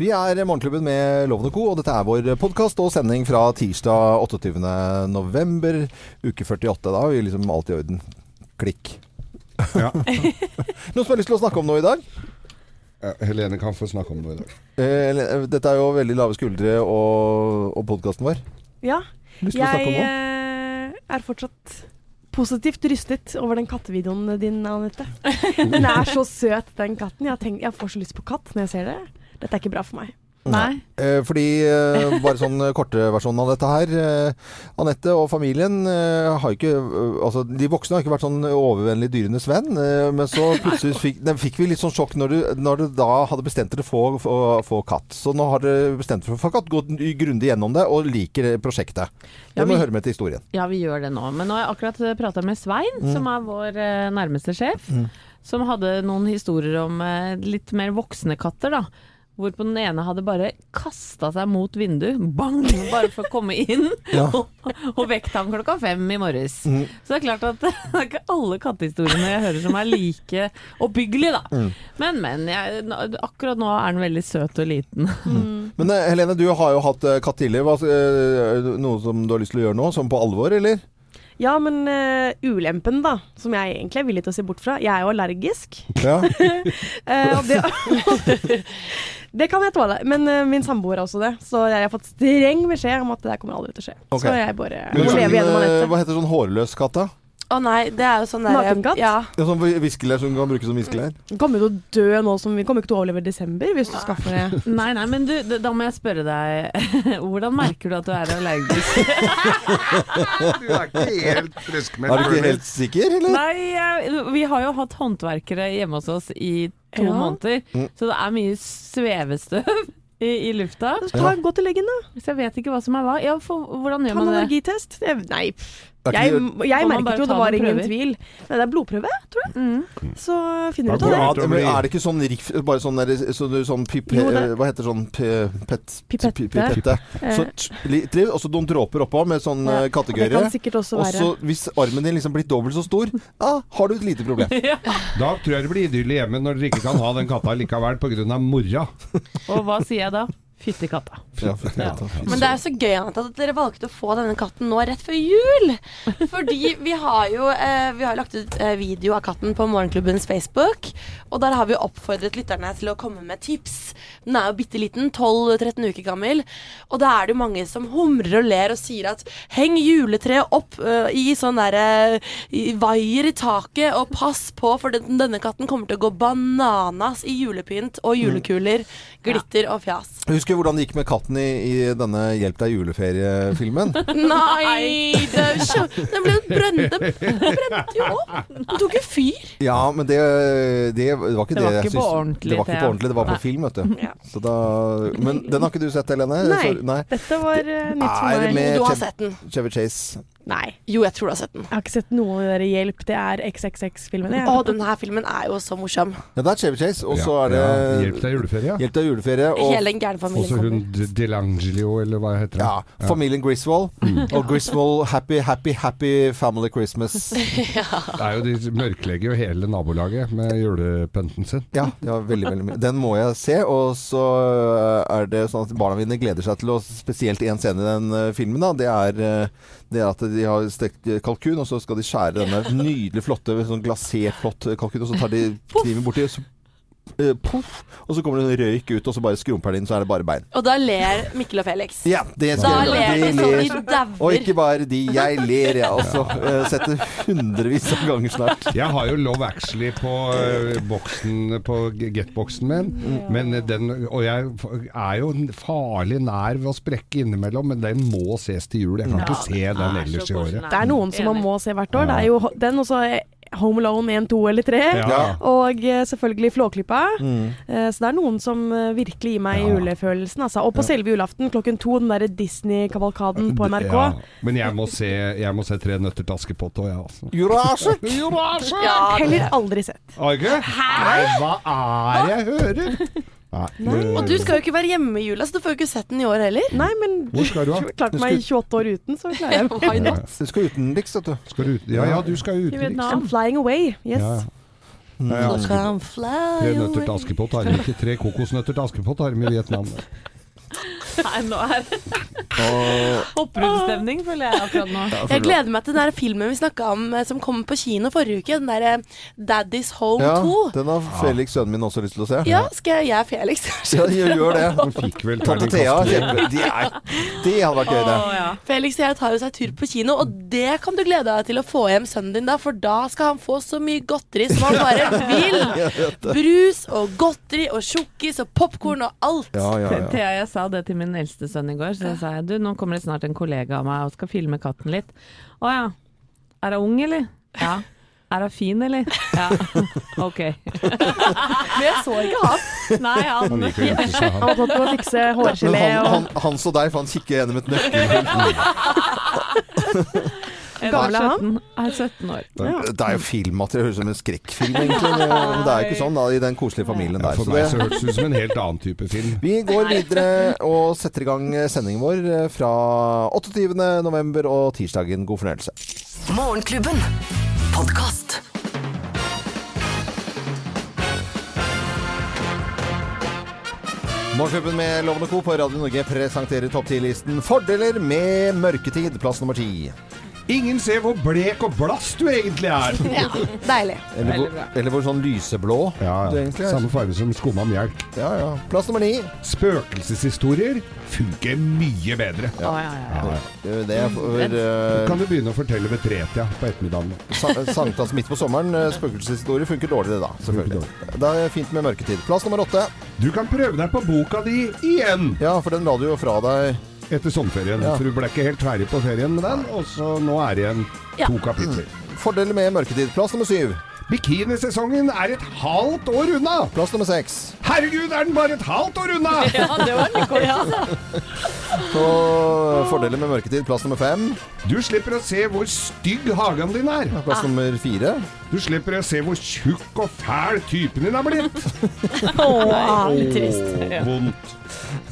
Vi er Morgenklubben med Lovende og Co., og dette er vår podkast og sending fra tirsdag 28. november, uke 48. Da er vi liksom alt i orden. Klikk. Ja. Noen som har lyst til å snakke om noe i dag? Ja, Helene kan få snakke om noe i dag. Eh, Dette er jo veldig lave skuldre og, og podkasten vår. Ja. Lyst til å snakke Jeg om noe? eh, er fortsatt positivt rystet over den kattevideoen din, Anette. Den er så søt, den katten. Jeg, har tenkt, jeg får så lyst på katt når jeg ser det. Dette er ikke bra for meg. Nei. Eh, fordi eh, Bare sånn eh, korte versjon av dette her. Anette og familien har ikke Altså, de voksne har ikke vært sånn overvennlig dyrenes venn. Men så plutselig fikk, den fikk vi litt sånn sjokk når du, når du da hadde bestemt dere for å få, få katt. Så nå har dere bestemt dere for å få katt, gått grundig gjennom det og liker prosjektet. Det Ja, må vi- høre med til historien. Ja, vi gjør det nå. Men nå har jeg akkurat prata med Svein, Mm. som er vår nærmeste sjef. Som hadde noen historier om litt mer voksne katter, da. Hvorpå den ene hadde bare kasta seg mot vinduet, bang, bare for å komme inn. Ja. og, og vekket ham klokka fem i morges. Mm. Så det er klart at det er ikke alle kattehistoriene jeg hører som er like oppbyggelige, da. Mm. Men, men. Jeg, akkurat nå er den veldig søt og liten. Men eh, Helene, du har jo hatt eh, katt tidligere. Hva, eh, noe som du har lyst til å gjøre nå? Som på alvor, eller? Ja, men uh, ulempen, da, som jeg egentlig er villig til å se bort fra Jeg er jo allergisk. Ja. uh, og det, det kan jeg tåle. Men uh, min samboer er også det. Så jeg har fått streng beskjed om at det der kommer aldri til å skje. Okay. Så jeg bare må sånn, leve gjennom eh, Anette. hva heter sånn hårløs katt, da? Å nei, det er jo sånn der Nakenkatt? Ja. Ja, sånn viskelær som kan brukes som viskelær? Hun kommer jo til å dø nå som Vi kommer ikke til å overleve i desember hvis du skaffer det. Nei, nei, men du, da må jeg spørre deg. Hvordan merker du at du er allergisk? Du er ikke helt friskmeldt. Er du ikke helt sikker, eller? Nei, vi har jo hatt håndverkere hjemme hos oss i to Ja. måneder, Mm. så det er mye svevestøv i, i lufta. Ta, Gå til legen, da. Så jeg vet ikke hva som er hva. Ja, for, hvordan gjør Ta man det? allergitest. Jeg, nei, pff. Jeg, jeg merket jo det var ingen prøver? tvil. Men det er blodprøve, tror jeg. Mm. Så finner vi du ut av det. Ja, men er det ikke sånn riff Bare sånn, der, så, sånn pipe, Jo, det- Hva heter sånn pi- pet, Pipette. pi- pipette. Eh, Så litt og så noen dråper oppå med sånn Ja, eh, også Og så hvis armen din liksom blir dobbelt så stor, da har du et lite problem. Da tror jeg det blir idyll hjemme når dere ikke kan ha den katta likevel pga. mora. Og hva sier jeg da? Fytti katta. Ja, Ja. Men det er så gøy Anette, at dere valgte å få denne katten nå rett før jul. Fordi vi har jo eh, Vi har lagt ut eh, video av katten på Morgenklubbens Facebook. Og der har vi oppfordret lytterne til å komme med tips. Den er jo bitte liten, 12-13 uker gammel. Og da er det jo mange som humrer og ler og sier at heng juletreet opp uh, i sånn derre i vaier i taket, og pass på, for den, denne katten kommer til å gå bananas i julepynt og julekuler, glitter og fjas. Husker du hvordan det gikk med katten i, i denne Hjelp deg juleferie-filmen? Nei, det er jo. Den ble jo brent. Den brente jo opp. Den tok jo fyr. Ja, men det, det var ikke Det det, var jeg ikke på ordentlig, Det var ikke på ordentlig, det var på Nei. film, vet du. Ja. Så da, men den har ikke du sett, Helene? Nei. Nei. Dette var eh, nytt for meg. Du har sett den. Chevy Chase. Nei. Jo, jeg tror du har sett den. Jeg har ikke sett noe av det der Hjelp, det er XXX-filmen. Å, denne her filmen er jo så morsom. Ja, det er Chevy Chase, og så Ja, er det ja, Hjelp deg juleferie. Hjelp deg juleferie. Og Hele den gærne familien Også hun Delangelio, Delangelo, eller hva heter det? ja, familien Griswold. Og Griswold Happy, Happy, Happy Family Christmas. Det er jo De mørklegger jo hele nabolaget med julepynten sin. Ja, ja veldig, veldig mye. Den må jeg se. Og så er det sånn at barna mine gleder seg til, og spesielt én scene i den eh, filmen, da, det er eh, det er at de har stekt kalkun, og så skal de skjære denne nydelig flotte, sånn glasert flott kalkun, og så tar de kniven borti, og så eh, poff, og så kommer det en røyk ut, og så bare skrumper den inn, så er det bare bein. Og da ler Mikkel og Felix. Ja, det Da skal ler jeg de de sånn de ler. dauer. Og ikke bare de, jeg ler, jeg også. Uh, setter hundrevis av ganger snart. Jeg har jo Love Actually på uh, boksen På Get-boksen min, men den, og jeg er jo farlig nær ved å sprekke innimellom, men den må ses til jul. Jeg kan ikke se den ellers i året. Det er noen som man må se hvert år. Det er jo den og så Home Alone 1, 2 eller 3. Ja. Og eh, selvfølgelig Flåklypa. Mm. Eh, Så det er noen som eh, virkelig gir meg Ja. julefølelsen. Altså. Og på selve julaften klokken to, den derre Disney-kavalkaden på NRK. Ja, men jeg må se, jeg må se Tre nøtter til Askepott òg, jeg, altså. Jurasjek! Ja, Heller aldri sett. Har du ikke? Nei, hva er det jeg hører? Nei. Og du skal jo ikke være hjemme i jula, så du får jo ikke sett den i år heller. Nei, men Hvor skal du, da? klarte meg 28 år uten, så klarer jeg meg. not? Du skal utenriks, vet du. Skal du ut? Ja, ja, du skal I utenriks. Vietnam. I'm flying away. Yes. Ja. Nei, ja. fly Tre nøtter til. Askepott har vi ikke. Tre kokosnøtter til Askepott har vi i Vietnam. Nei, nå er Og, føler jeg akkurat nå. Jeg gleder meg til den der filmen vi snakka om eh, som kom på kino forrige uke. Den derre Daddy's Home ja, 2. den har Felix, sønnen min, også lyst til å se. Ja, skal jeg, jeg er Felix. Ja, gjør gjør det. Han fikk vel Tante Thea, kjempe, de er, det hadde vært gøy, det. Å, ja. Felix og jeg tar jo seg tur på kino, og det kan du glede deg til å få hjem sønnen din da, for da skal han få så mye godteri som han bare vil. Jeg vet det. Brus og godteri og tjukkis og popkorn og alt. Ja, ja, ja. Thea, jeg sa det til min eldste sønn i går. Så sa jeg du, nå kommer det snart en kollega av meg og skal filme katten litt. Å ja. Er hun ung, eller? Ja. Er hun fin, eller? Ja. Ok. Men jeg så ikke han. Nei, Han han liker jo ikke Han han. på å fikse Men hårgelé han, og han, han så deg, for han kikker gjennom et nøkkelhull. Gammel er han? Er 17 år. Det er jo filmmateriale, høres ut som en skrekkfilm, egentlig. Det- Men det er jo ikke sånn da, i den koselige familien Ja, der. for meg så det, hørtes det ut som en helt annen type film. vi går videre og setter i gang sendingen vår fra 28. november og tirsdagen. God fornøyelse. Morgenklubben. Podcast. Morgenklubben med Lovende Co. på Radio Norge presenterer topp 10-listen Fordeler med mørketid, plass nummer ti. Ingen ser hvor blek og blass du egentlig er. Ja, deilig. Eller, hvor- eller hvor sånn lyseblå Ja, du ja. egentlig er. Samme farge som skumma melk. Ja, ja. Plass nummer ni. Spøkelseshistorier funker mye bedre. Ja, ja, ja. Det er for uh, kan du begynne å fortelle ved tretida på ettermiddagen. sa- sankthans midt på sommeren. Spøkelseshistorier Spøkelseshistorie funker dårligere da, selvfølgelig. Det er fint med mørketid. Plass nummer åtte. Du kan prøve deg på boka di igjen Ja, for den la du jo fra deg etter sommerferien. Ja. For du ble ikke helt ferdig på ferien med den, og så nå er det igjen Ja. to kapitler. Fordeler med mørketid. Plass nummer syv. Bikinisesongen er et halvt år unna! Plass nummer seks. Herregud, er den bare et halvt år unna! ja, det var litt kort. På fordeler med mørketid. Plass nummer fem. Du slipper å se hvor stygg hagen din er. Plass nummer fire. Du slipper å se hvor tjukk og fæl typen din er blitt. Åh, litt trist. vondt.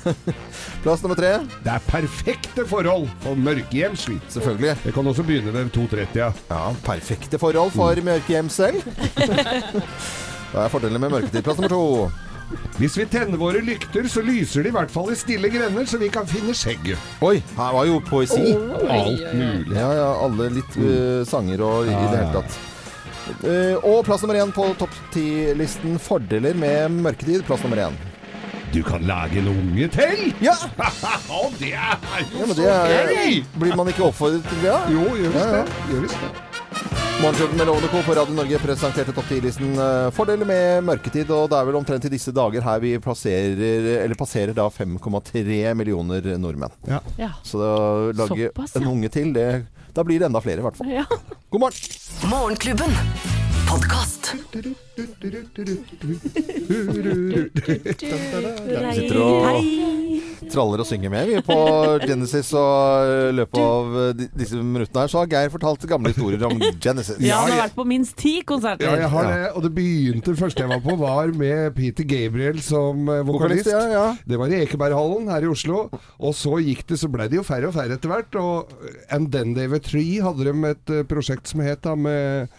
Plass nummer tre. Det er perfekte forhold for mørkehjem. Selvfølgelig. Det kan også begynne ved 2.30. Ja, perfekte forhold for mørkehjemsel. Da er fordelen med mørketid. Plass nummer to. Hvis vi tenner våre lykter, så lyser de i hvert fall i stille grender, så vi kan finne skjegget. Oi, her var jo poesi. Alt mulig. Ja, ja, alle litt eh, sanger og i Ja, det hele tatt. Uh, og plass nummer én på topp ti-listen fordeler med mørketid. Plass nummer én. Du kan lage en unge til! Ja! Og det er jo ja, så det er, gøy! blir man ikke oppfordret til det? Jo, gjør visst Ja, ja. det. Gjør visst det. Morgenklubben med Lovende Co. på Radio Norge presenterte topp 10-listen eh, fordeler med mørketid. Og det er vel omtrent i disse dager her vi plasserer, eller passerer da 5,3 millioner nordmenn. Ja. Ja. Så å lage Såpass, ja. en unge til, det, da blir det enda flere i hvert fall. Ja. God morgen! Morgenklubben. Podkast. Sitter og traller og synger med vi på Genesis. Og i løpet av eh, disse minuttene her så har Geir fortalt gamle historier om Genesis. Ja, han har vært på minst ti konserter. Ja, jeg har det. Og det begynte første jeg var på, var med Peter Gabriel som eh, vokalist. Vokalist, ja, ja. Det var i Ekeberghallen her i Oslo. Og så gikk det, så ble det jo færre og færre etter hvert. Og And Then They Were Three hadde de et eh, prosjekt som het da med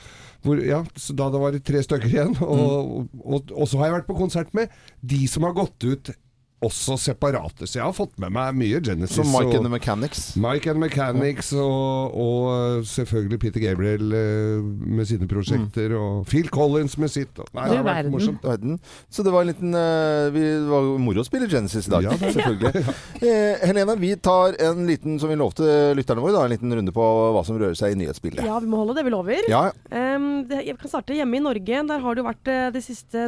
hvor, ja, da det var tre stykker igjen. Og, og, og så har jeg vært på konsert med de som har gått ut også separate. Så jeg har fått med meg mye Genesis. Som Mike og- and the Mechanics. Mike and the Mechanics og, og selvfølgelig Peter Gabriel eh, med sine prosjekter, og Phil Collins med sitt. Og, nei, det har vært morsomt. verden. Så det var en liten eh, vi, Det var moro å spille Genesis i dag, Ja, selvfølgelig. ja. Eh, Helena, vi tar en liten, som vi lovte lytterne våre, da, en liten runde på hva som rører seg i nyhetsbildet. Ja, vi må holde det vi lover. Ja, Um, det, jeg kan starte hjemme i Norge. Der har det jo vært eh, de siste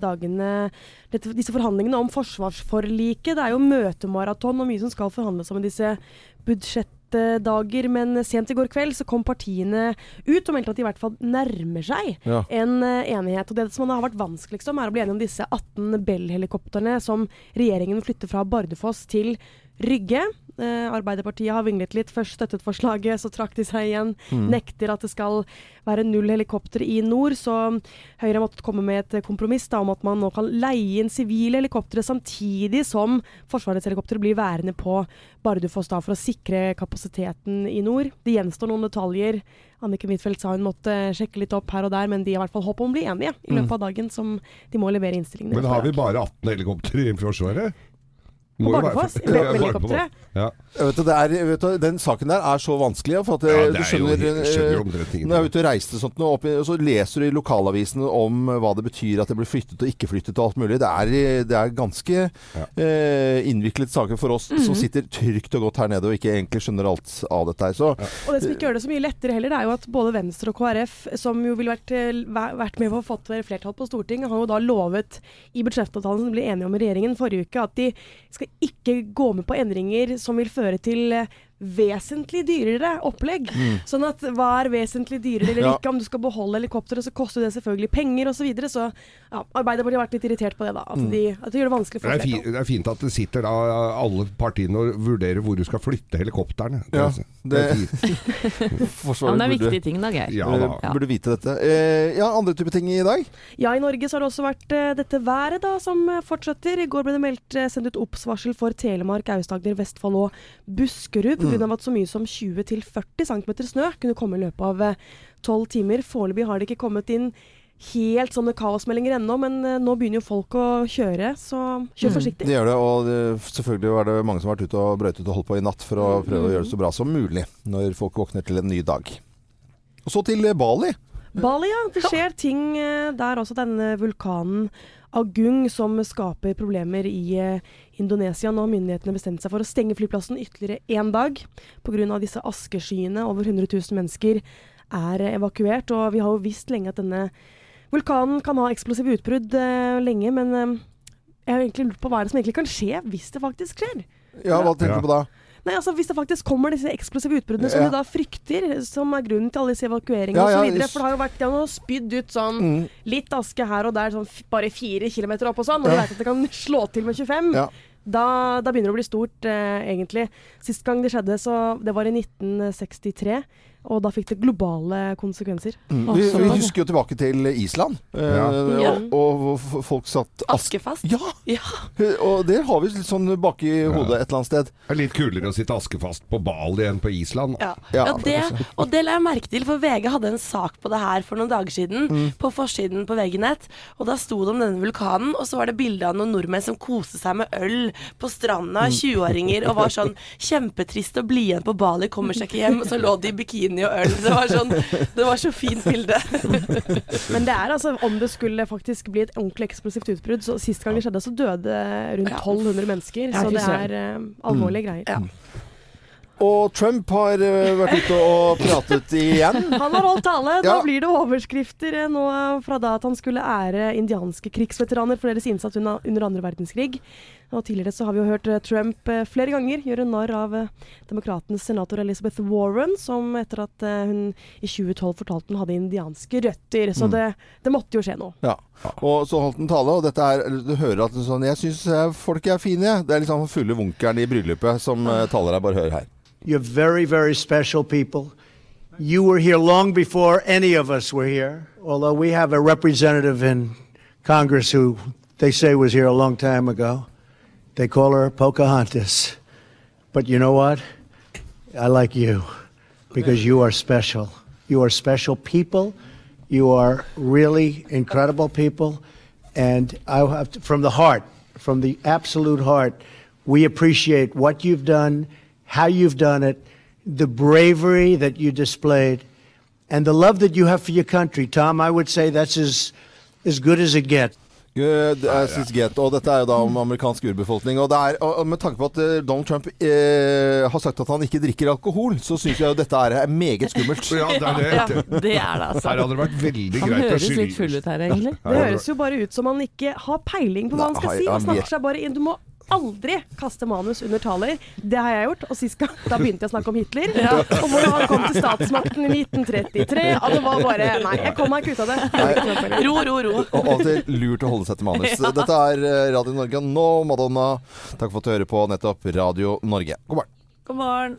dagene dette, disse forhandlingene om forsvarsforliket. Det er jo møtemaraton og mye som skal forhandles om i disse budsjettdager. Men sent i går kveld så kom partiene ut og meldte at de i hvert fall nærmer seg Ja. en eh, enighet. Og det som har vært vanskeligst om, er å bli enige om disse 18 Bell-helikoptrene som regjeringen flytter fra Bardufoss til Rygge. Eh, Arbeiderpartiet har vinglet litt. Først støttet forslaget, så trakk de seg igjen. Nekter at det skal være null helikoptre i nord. Så Høyre har måttet komme med et kompromiss da, om at man nå kan leie inn sivile helikoptre samtidig som Forsvarets helikoptre blir værende på Bardufoss da, for å sikre kapasiteten i nord. Det gjenstår noen detaljer. Annike Huitfeldt sa hun måtte sjekke litt opp her og der, men de har i hvert fall håp om å bli enige i løpet av dagen, som de må levere innstillingene. Men har vi bare 18 helikoptre i Forsvaret? På Må Bardufoss? Ja, helikopteret? Ja. Vet, du, det er, vet du, den saken der er så vanskelig. For at Ja, eh, du skjønner, jo skjønner, eh. Når jeg er ute og reiser sånt, og oppi, så leser du i lokalavisene om hva det betyr at det blir flyttet og ikke flyttet og alt mulig. Det er, det er ganske eh, innviklet saker for oss som sitter trygt og godt her nede og ikke egentlig skjønner alt av dette her. Så Og det som ikke gjør det så mye lettere heller, det er jo at både Venstre og KrF, som jo ville vært, eh, vært med på å få flertall på Stortinget, har jo da lovet i budsjettavtalen som ble enige om i regjeringen forrige uke, at de skal ikke gå med på endringer som vil føre til eh, vesentlig dyrere opplegg. Sånn at hva er vesentlig dyrere eller Ja. ikke? Om du skal beholde helikopteret, så koster det selvfølgelig penger osv. Så, videre. så ja, Arbeiderpartiet har vært litt irritert på det, da. At, de, at det gjør det vanskelig for er, flertall. det er fint at det sitter da alle partiene og vurderer hvor du skal flytte helikoptrene. Ja, det, det-. Ja, men det er viktige ting da, Geir. Ja da. Ja. burde vite dette. Eh, ja, andre typer ting i dag? Ja, i Norge så har det også vært eh, dette været da, som eh, fortsetter. I går ble det meldt eh, sendt ut obs-varsel for Telemark, Aust-Agder, Vestfold og Buskerud pga. av at så mye som 20-40 cm snø kunne komme i løpet av tolv timer. Foreløpig har det ikke kommet inn helt sånne kaosmeldinger ennå, men eh, nå begynner jo folk å kjøre, så kjør forsiktig. Det gjør det, og selvfølgelig var det mange som har vært ute og brøytet og holdt på i natt for å prøve å gjøre det så bra som mulig når folk våkner til en ny dag. Og så til eh, Bali. Bali, ja. Det skjer ting eh, der også. Denne vulkanen Agung som skaper problemer i eh, Indonesia. Nå har myndighetene bestemt seg for å stenge flyplassen ytterligere én dag pga. disse askeskyene. Over 100 000 mennesker er eh, evakuert. Og vi har jo visst lenge at denne vulkanen kan ha eksplosive utbrudd eh, lenge, men eh, jeg har egentlig lurt på hva er det som egentlig kan skje hvis det faktisk skjer. Ja, hva tenker Ja. du på da? Nei, altså Hvis det faktisk kommer disse eksplosive utbruddene som de da frykter, som er grunnen til alle disse evakueringene Ja, ja, videre, For det har jo vært de har spydd ut sånn Mm. litt aske her og der, sånn bare fire kilometer opp og sånn, og du Ja. vet at det kan slå til med 25. Ja. Da, da begynner det å bli stort, eh, egentlig. Sist gang det skjedde, så det var i 1963. Og da fikk det globale konsekvenser. Mm. Vi, vi husker jo tilbake til Island, eh, Ja. Ja. og, og folk satt ask... Askefast. Ja! Ja. Og det har vi litt sånn bak i hodet et eller annet sted. Det er litt kulere å sitte askefast på Bali enn på Island. Ja. Ja, Ja, det, og det la jeg merke til, for VG hadde en sak på det her for noen dager siden. Mm. På forsiden på VG-nett. Og da sto det om denne vulkanen, og så var det bilde av noen nordmenn som koste seg med øl på stranda, Mm. 20-åringer, og var sånn kjempetrist å bli igjen på Bali, kommer seg ikke hjem. Og så lå de i bikini og øl. Det var, sånn, det var så fint bilde. Men det er altså, om det skulle faktisk bli et ordentlig eksplosivt utbrudd så Sist gang det skjedde, så døde rundt 1200 mennesker. Så det er uh, alvorlige greier. Ja. Og Trump har eh, vært ute og pratet igjen. Han har holdt tale. Da Ja. blir det overskrifter eh, nå fra da at han skulle ære indianske krigsveteraner for deres innsats under, under andre verdenskrig. Og tidligere så har vi jo hørt eh, Trump eh, flere ganger gjøre narr av demokratens demokratenes senator Elizabeth Warren, som etter at eh, hun i 2012 fortalte hun hadde indianske røtter. Så det, det måtte jo skje noe. Ja. Og så holdt han tale, og dette er Du hører at sånn Jeg syns folk er fine. Det er liksom fulle vunkeren i bryllupet som eh, taler her. Bare hør her. You're very, very special people. You were here long before any of us were here, although we have a representative in Congress who they say was here a long time ago. They call her Pocahontas. But you know what? I like you because you are special. You are special people. You are really incredible people. And I have to, from the heart, from the absolute heart, we appreciate what you've done, how you've done it, the bravery that you displayed, and the love that you have for your country. Tom, I would say that's as, as good as it gets. Good as it's get. Og dette er jo da om amerikansk urbefolkning. Og, det er, og og med tanke på at eh, Donald Trump eh, har sagt at han ikke drikker alkohol, så syns jeg jo dette er meget skummelt. Ja, det er det. Ja, det er det, altså. Her hadde det vært veldig Han greit å høres litt full ut her, egentlig. Det høres jo bare ut som han ikke har peiling på hva han Nei, skal si. han Han snakker seg bare inn. Du må aldri kaste manus under taler. Det har jeg gjort. Og sist gang da begynte jeg å snakke om Hitler. Og hvordan han kom til statsmakten i 1933. Og det var bare Nei, jeg kom meg ikke ut av det. Ro, ro, ro. Og alltid lurt å holde seg til manus. Dette er eh, Radio Norge nå, Madonna. Takk for at du hører på nettopp Radio Norge. God morgen. God morgen.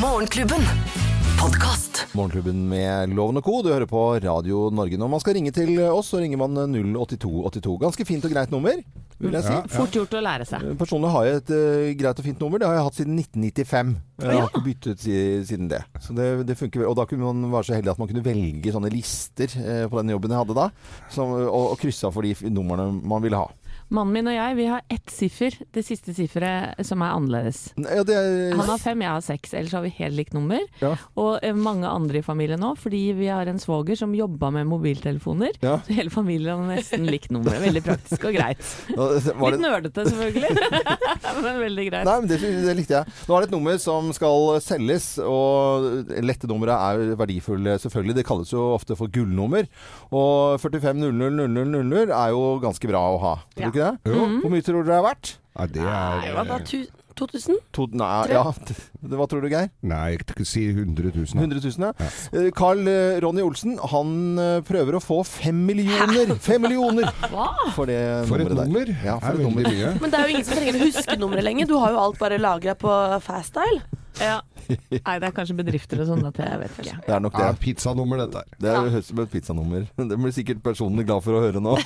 Morgenklubben. Podkast. Morgenklubben med Loven og Co. Du hører på Radio Norge. Når man skal ringe til oss, så ringer man 08282. Ganske fint og greit nummer, vil jeg si. Ja. Fort gjort å lære seg. Personlig har jeg et uh, greit og fint nummer. Det har jeg hatt siden 1995. Jeg har ikke byttet si, siden det. Så det, det funker. vel. Og da kunne man være så heldig at man kunne velge sånne lister uh, på den jobben jeg hadde da, som, og, og krysse av for de numrene man ville ha. Mannen min og jeg vi har ett siffer, det siste sifferet som er annerledes. Ja, det er, Han har fem, jeg har seks. Ellers har vi helt likt nummer. Ja. Og eh, mange andre i familien òg, fordi vi har en svoger som jobba med mobiltelefoner. Ja. Så hele familien har nesten likt nummer. Veldig praktisk og greit. Nå- det... Litt det, nerdete selvfølgelig, men veldig greit. Nei, men det, det likte jeg. Nå er det et nummer som skal selges, og lette numre er verdifulle, selvfølgelig. Det kalles jo ofte for gullnummer. Og 45 00 00 00 er jo ganske bra å ha. Ja. Ikke det? Jo. Hvor mye tror du det er verdt? Ja, det Nei, hva da? er Tu 2000? To, nei, ja. Hva tror du, Geir? Nei, jeg kan ikke si 100 000. 100 000, ja. Ja. Carl eh, Ronny Olsen, han eh, prøver å få fem millioner Fem millioner Hva? for det For et nummer! Ja, for et nummer. mye. Men det er jo ingen som trenger å huske nummeret lenger. Du har jo alt bare lagra på Faststyle. Ja. Nei, det er kanskje bedrifter og sånn at jeg vet ikke. Det er nok Ja, det. pizzanummer, dette her. Det er høres ut som et pizzanummer. Det blir sikkert personene glad for å høre nå.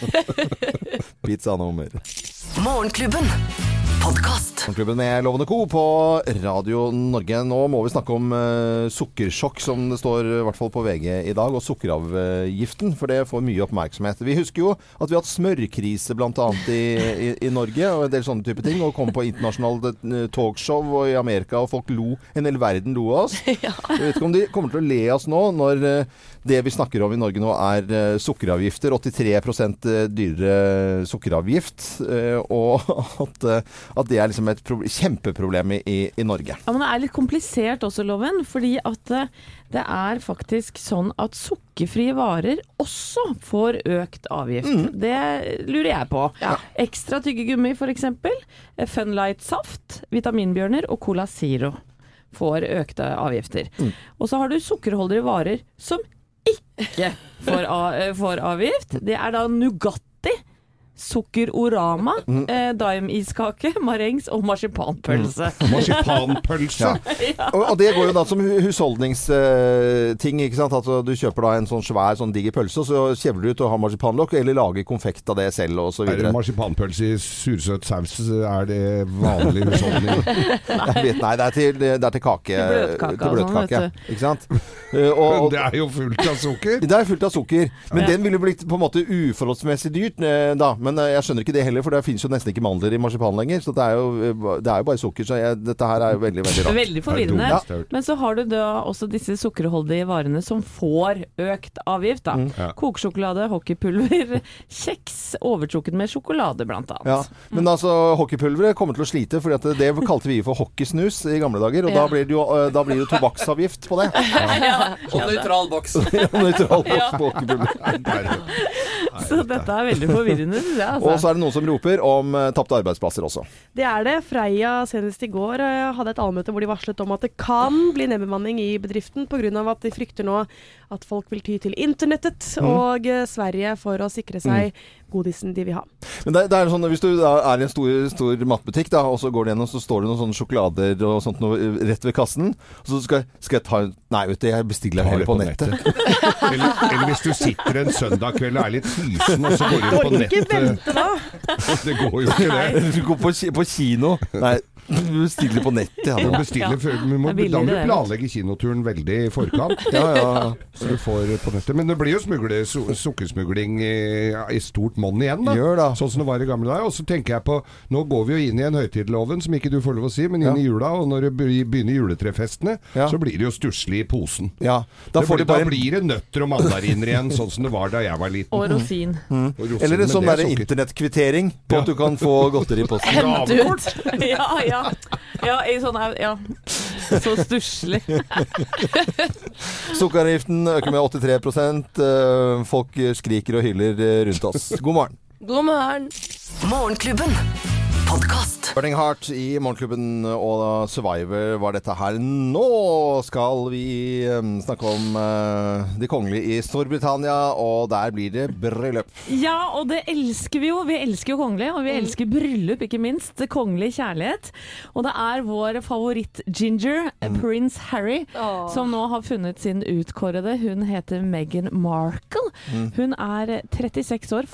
Pizzanummer. Morgenklubben. Podkast. Morgenklubben med Lovende Co. på Radio Norge. Nå må vi snakke om uh, sukkersjokk, som det står i hvert fall på VG i dag, og sukkeravgiften, for det får mye oppmerksomhet. Vi husker jo at vi har hatt smørkrise bl.a. I, i, i Norge, og en del sånne type ting, og kom på internasjonalt eh, talkshow og i Amerika, og folk lo. En hel verden lo av oss. Jeg vet ikke om de kommer til å le oss nå, når eh, det vi snakker om i Norge nå er eh, sukkeravgifter. 83% dyrere sukkeravgift. eh, Og at, eh, at det er liksom et pro kjempeproblem i, i Norge. Ja, men det er litt komplisert også, Loven. Fordi at eh, det er faktisk sånn at sukkerfrie varer også får økt avgift. Det lurer jeg på. Ekstra tyggegummi f.eks. Funlight saft, vitaminbjørner og Cola Zero får økte avgifter. Og så har du sukkerholdige varer som ikke får, a- eh, får avgift. Det er da Nugatti. Sukkerorama, eh, Daim-iskake, marengs og marsipanpølse. Marsipanpølse. Og, og det går jo da som husholdningsting. ikke sant? Altså, du kjøper da en sånn svær sånn diger pølse, og så kjevler du ut og har marsipanlokk, eller lager konfekt av det selv osv. Er det marsipanpølse i sursøt saus? Er det vanlig husholdning? nei. vet, nei, det er til, det er til kake. Til bløtkake til og sånn, Ikke sant? Eh, og, og, Det er jo fullt av sukker! det er fullt av sukker. Men den ville blitt på en måte uforholdsmessig dyrt eh, da. Men eh, jeg skjønner ikke det heller, for det finnes jo nesten ikke mandler i marsipan lenger. Så det er jo, eh, det er jo bare sukker. Så jeg, dette her er jo veldig, veldig rart. Veldig forvirrende. Det det dumt. Men så har du da også disse sukkerholdige varene som får økt avgift. da. Ja. Kokesjokolade, hockeypulver, kjeks overtrukket med sjokolade blant annet. Ja, Men altså, hockeypulveret kommer til å slite, for det kalte vi for hockeysnus i gamle dager. Og da blir det jo, eh, da blir det jo tobakksavgift på det. Og nøytral boks. Nøytral boks på hockeypulver. Så dette er veldig forvirrende, jeg. Og så Altså. er det noen som roper om uh, tapte arbeidsplasser også. Det er det. Freia senest i går eh, hadde et allmøte hvor de varslet om at det kan bli nedbemanning i bedriften pga. at de frykter nå at folk vil ty til internettet og eh, Sverige for å sikre seg godisen de vil ha. Men det, det er sånn, Hvis du er i en stor, stor matbutikk, da, og så går du gjennom, så står det noen sånne sjokolader og sånt noe eh, rett ved kassen. Og så skal, skal jeg ta en Nei, vet du, jeg bestiller heller på, på nettet. eller, eller hvis du sitter en søndag kveld og er litt fysen, og så går du på nettet vente da! Det går jo ikke det. Du går på, på kino. Nei, du bestiller på nettet. Ja, Du bestiller før, du må, da må du planlegge kinoturen veldig i forkant. ja, ja. Så du får på nettet. Men det blir jo smugle, su, sukkersmugling i, i stort monn igjen, da. Gjør da. Sånn som det var i gamle dager. Og så tenker jeg på Nå går vi jo inn i en høytideloven, som ikke du får lov å si, men inn i jula. Og når det begynner juletrefestene, Ja. så blir det jo stusslig i posen. ja. Da Det blir, bare da blir det nøtter og mandariner igjen, sånn som det var da jeg var liten. Og rosin. Og rosin Eller en sånn er derre internettkvittering på at du kan få godteri i posten. ut ja, ja. Ja, i sånne ja. Så stusslig. Sukkeravgiften øker med 83 eh, Folk skriker og hyler eh, rundt oss. God morgen. God morgen. Morgenklubben. Podkast. Burning Heart i Morgenklubben og Survivor var dette her. Nå skal vi eh, snakke om uh, de kongelige i Storbritannia, og der blir det bryllup. Ja, og det elsker vi jo. Vi elsker jo kongelige, og vi elsker bryllup, ikke minst. Kongelig kjærlighet. Og det er vår favoritt-ginger, prins Harry, oh. som nå har funnet sin utkårede. Hun heter Meghan Markle. Hun er 36 år.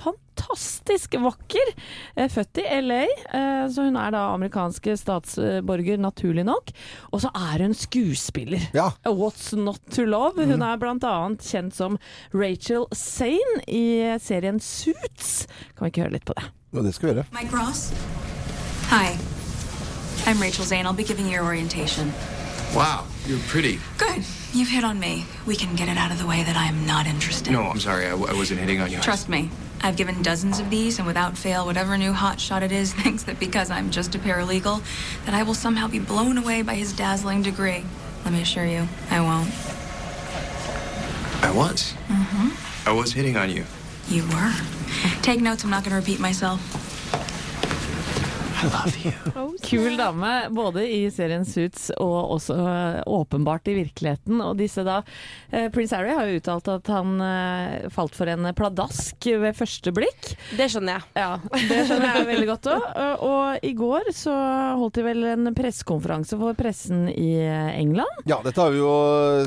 Fantastisk vakker. Eh, Født i LA, eh, så hun er da amerikansk statsborger, naturlig nok. Og så er hun skuespiller. Ja. What's Not To Love. Hun er bl.a. kjent som Rachel Sane i serien Suits. Kan vi ikke høre litt på det? Ja, det skal vi gjøre. Mike Ross? Hi. I'm Rachel Zane. I'll be giving you your orientation. Wow, you're pretty. Good. You've hit on me. We can get it out of the way that I'm not interested. No, I'm sorry, I, w- I wasn't hitting on you. Trust me. I've given dozens of these, and without fail, whatever new hotshot it is thinks that because I'm just a paralegal, that I will somehow be blown away by his dazzling degree. Let me assure you, I won't. I was. Mm-hmm. I was hitting on you. You were. Take notes, I'm not going to repeat myself. I love you. Kul dame, både i serien Suits og også eh, åpenbart i virkeligheten. Og disse da eh, Prince Harry har jo uttalt at han eh, falt for en pladask ved første blikk. Det skjønner jeg. Ja, det skjønner jeg veldig godt òg. Og i går så holdt de vel en pressekonferanse for pressen i England. Ja, dette har vi jo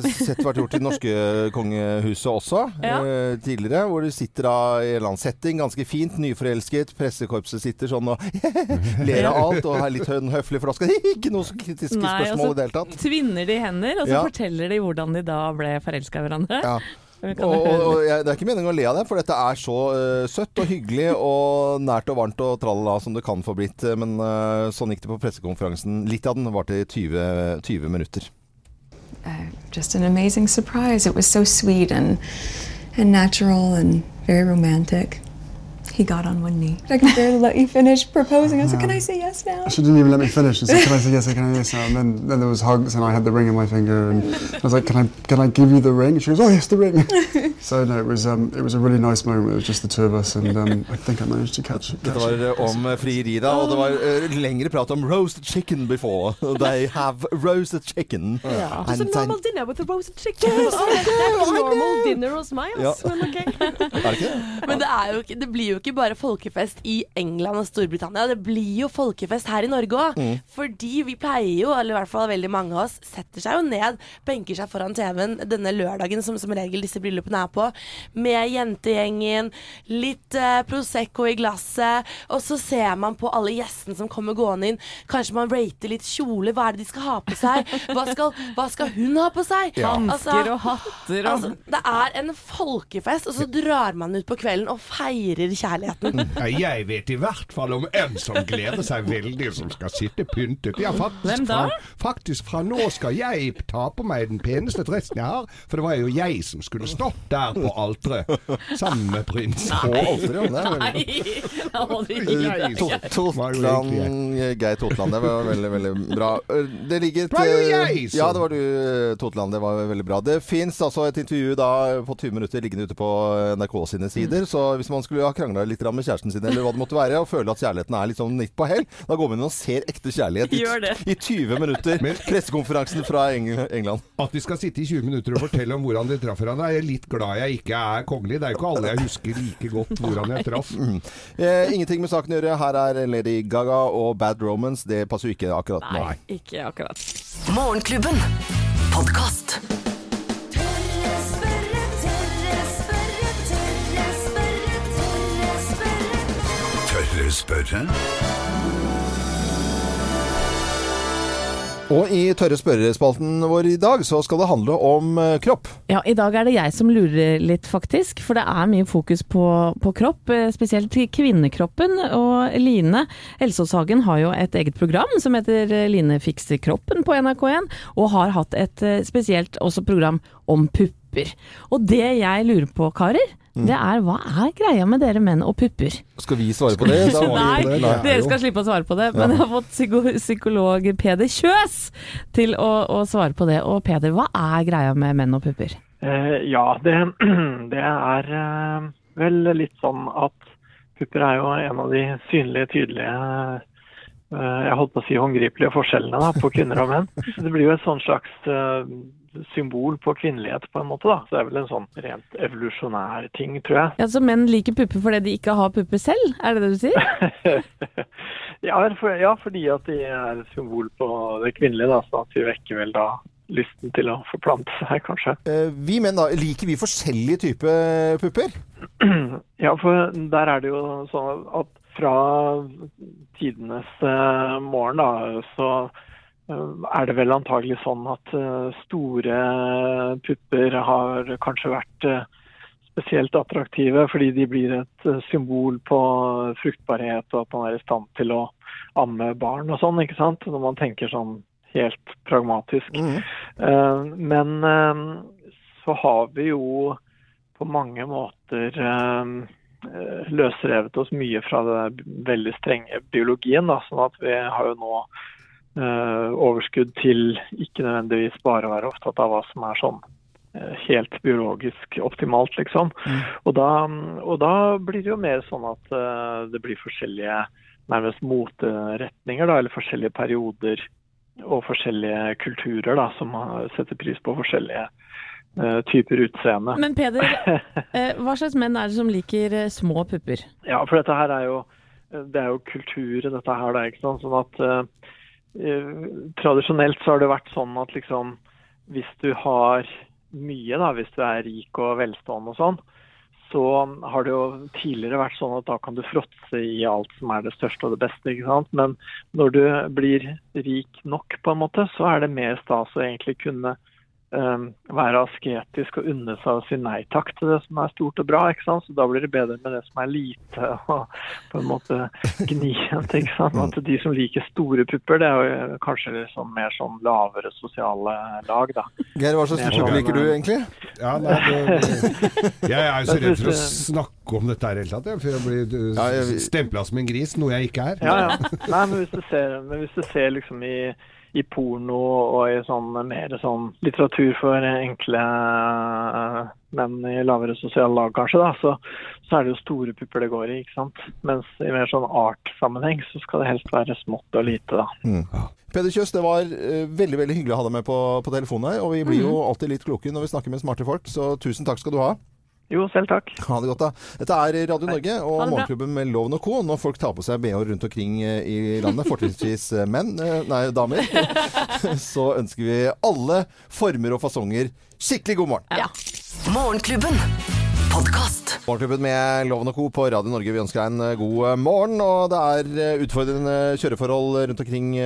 sett vært gjort i det norske kongehuset også Ja. tidligere. Hvor du sitter da i en eller annen setting, ganske fint, nyforelsket. Pressekorpset sitter sånn og ler av alt og er litt hø- høflig, for da skal det ikke noe kritiske Nei, spørsmål så i det hele tatt. tvinner de hender, og så Ja. forteller de hvordan de da ble forelska i hverandre. Ja. Og, og, og jeg, det er ikke meningen å le av det, for dette er så uh, søtt og hyggelig og nært og varmt og tralala som det kan få blitt. Men uh, sånn gikk det på pressekonferansen. Litt av den varte i 20, 20 minutter. uh, just an amazing surprise. It was so sweet and and natural and very romantic. He got on one knee. I can barely let you finish proposing. I was like, "Can I say yes now?" She didn't even let me finish. She said, "Can I say yes? Can I say yes?" now?" And then, then there was hugs, and I had the ring in my finger, and I was like, "Can I can I give you the ring?" And she goes, "Oh yes, the ring." so no, it was um, it was a really nice moment. It was just the two of us, and um, I think I managed to catch it. det var eh, om frieri, da. Og det var uh, lengre prat om roasted chicken before. They have roasted chicken. Just a normal dinner with a roasted chicken. Yes, that's a normal dinner hos meg, Ja. Men ok. Er det ikke? Men det, er jo det blir jo ikke bare folkefest i England og Storbritannia. Det blir jo folkefest her i Norge òg. Mm. Fordi vi pleier jo, eller i hvert fall veldig mange av oss, setter seg jo ned, benker seg foran TV-en denne lørdagen som som regel disse bryllupene er på, med jentegjengen, litt uh, Prosecco i glasset, og så ser man på alle gjestene som kommer gående inn. Kanskje man rater litt kjole. Hva er det de skal ha på seg? Hva skal, hva skal hun ha på seg? Ja. Hansker og hatter og Altså, det er en folkefest, og så drar man ut på kvelden og feirer kjærligheten. Ja, jeg vet i hvert fall om en som gleder seg veldig, som skal sitte pyntet. Ja, faktisk, Hvem da? Fra, faktisk fra nå skal jeg ta på meg den peneste dressen jeg har, for det var jo jeg som skulle stått der på alteret sammen med prinsen. Nei, da må du gi deg. Totland, eh, Geir Totland. Det var veldig, veldig bra. Eh, Det ligger Det var jo jeg som- Ja, det var du, eh, Totland. Det var veldig bra. Det fins altså et intervju da på 20 minutter liggende ute på NRK sine sider. Så hvis man skulle ha krangla litt med kjæresten sin, eller hva det måtte være, og føle at kjærligheten er litt sånn midt på hell, da går man inn og ser ekte kjærlighet i, i 20 minutter. Men- Pressekonferansen fra England. At vi skal sitte i 20 minutter og fortelle om hvordan de traff hverandre, er jeg litt glad jeg ikke er kongelig. Det er jo ikke alle jeg husker like godt hvordan jeg traff. Eh, ingenting med saken å gjøre. Her er Lady Gaga og Bad Romance. Det passer jo ikke akkurat nå. Nei, ikke akkurat. Morgenklubben. Podkast. Spørre. Og i tørre spørrespalten vår i dag så skal det handle om eh, kropp. Ja, i dag er det jeg som lurer litt, faktisk. For det er mye fokus på, på kropp, eh, spesielt kvinnekroppen. Og Line Elsåshagen har jo et eget program som heter eh, Line fikser kroppen på NRK1, og har hatt et spesielt også program om pupper. Og det jeg lurer på, karer, det er hva er greia med dere menn og pupper? Skal vi svare på det? Da- Nei, det, er dere skal slippe å svare på det. Men jeg har fått psyko psykolog Peder Kjøs til å, å svare på det. Og Peder, hva er greia med menn og pupper? Eh, ja, det, det er eh, vel litt sånn at pupper er jo en av de synlige, tydelige eh, jeg holdt på å si håndgripelige forskjellene da, på kvinner og menn. Det blir jo et sånn slags eh, symbol på kvinnelighet på en måte. da. Så det er vel en sånn rent evolusjonær ting, tror jeg. Ja, Så menn liker pupper fordi de ikke har pupper selv? Er det det du sier? Ja, for, ja, fordi at de er et symbol på det kvinnelige, da, så at vi vekker vel da lysten til å forplante seg, kanskje. Eh, Vi menn, da, liker vi forskjellige typer pupper? Ja, for der er det jo sånn at fra tidenes eh, morgen, da, så er det vel antagelig sånn at eh, store pupper har kanskje vært eh, spesielt attraktive fordi de blir et eh, symbol på fruktbarhet og at man er i stand til å amme barn og sånn, ikke sant? Når man tenker sånn helt pragmatisk. Mm. men eh, så har vi jo på mange måter eh, eh, løsrevet oss mye fra det veldig strenge biologien. Da, sånn at vi har jo nå eh, overskudd til ikke nødvendigvis bare å være opptatt av hva som er sånn eh, helt biologisk optimalt, liksom. Og, da, og da blir det jo mer sånn at eh, det blir forskjellige nærmest moteretninger, da, eller forskjellige perioder og forskjellige kulturer da, som setter pris på forskjellige eh, typer utseende. Men Peder, eh, hva slags menn er det som liker eh, små pupper? Ja, for dette her er jo det er jo kultur, dette her. Da, ikke sant? Sånn at eh, eh, Tradisjonelt så har det vært sånn at liksom hvis du har mye, da, hvis du er rik og velstående og sånn, så har det jo tidligere vært sånn at da kan du fråtse i alt som er det største og det beste. ikke sant? Men når du blir rik nok, på en måte, så er det mer stas å egentlig kunne eh, være asketisk og unne seg å si nei takk til det som er stort og bra. ikke sant? Så da blir det bedre med det som er lite og på en måte gnient. ikke sant? At de som liker store pupper, det er jo kanskje liksom mer sånn lavere sosiale lag, da. Geir, hva slags pupper sånn, liker du eh, egentlig? Ja, nei, det, jeg er jo så redd for å eh, snakke om dette her i det hele tatt, for jeg blir Ja, stempla som en gris, noe jeg ikke er. Ja, ja. Nei, men hvis du ser, men hvis du ser liksom i, i porno og i sånn mer sånn litteratur for enkle eh, menn i lavere sosiale lag, kanskje, da, så, så er det jo store pupper det går i, ikke sant. Mens i mer sånn art-sammenheng så skal det helst være smått og lite, da. Mm. Peder Kjøs, det var eh, veldig veldig hyggelig å ha deg med på, på telefonen her. Og vi blir jo alltid litt kloke når vi snakker med smarte folk, så tusen takk skal du ha. Jo, selv takk. Ha det godt, da. Dette er Radio Norge og. Morgenklubben med Loven og Co. Når folk tar på seg BH rundt omkring eh, i landet, fortrinnsvis eh, menn, eh, nei, damer, så ønsker vi alle former og fasonger skikkelig god morgen. Ja. Morgenklubben. Podkast. Morgenklubben med Loven og Co. på Radio Norge. Vi ønsker deg en eh, god eh, morgen. Og det er eh, utfordrende kjøreforhold rundt omkring i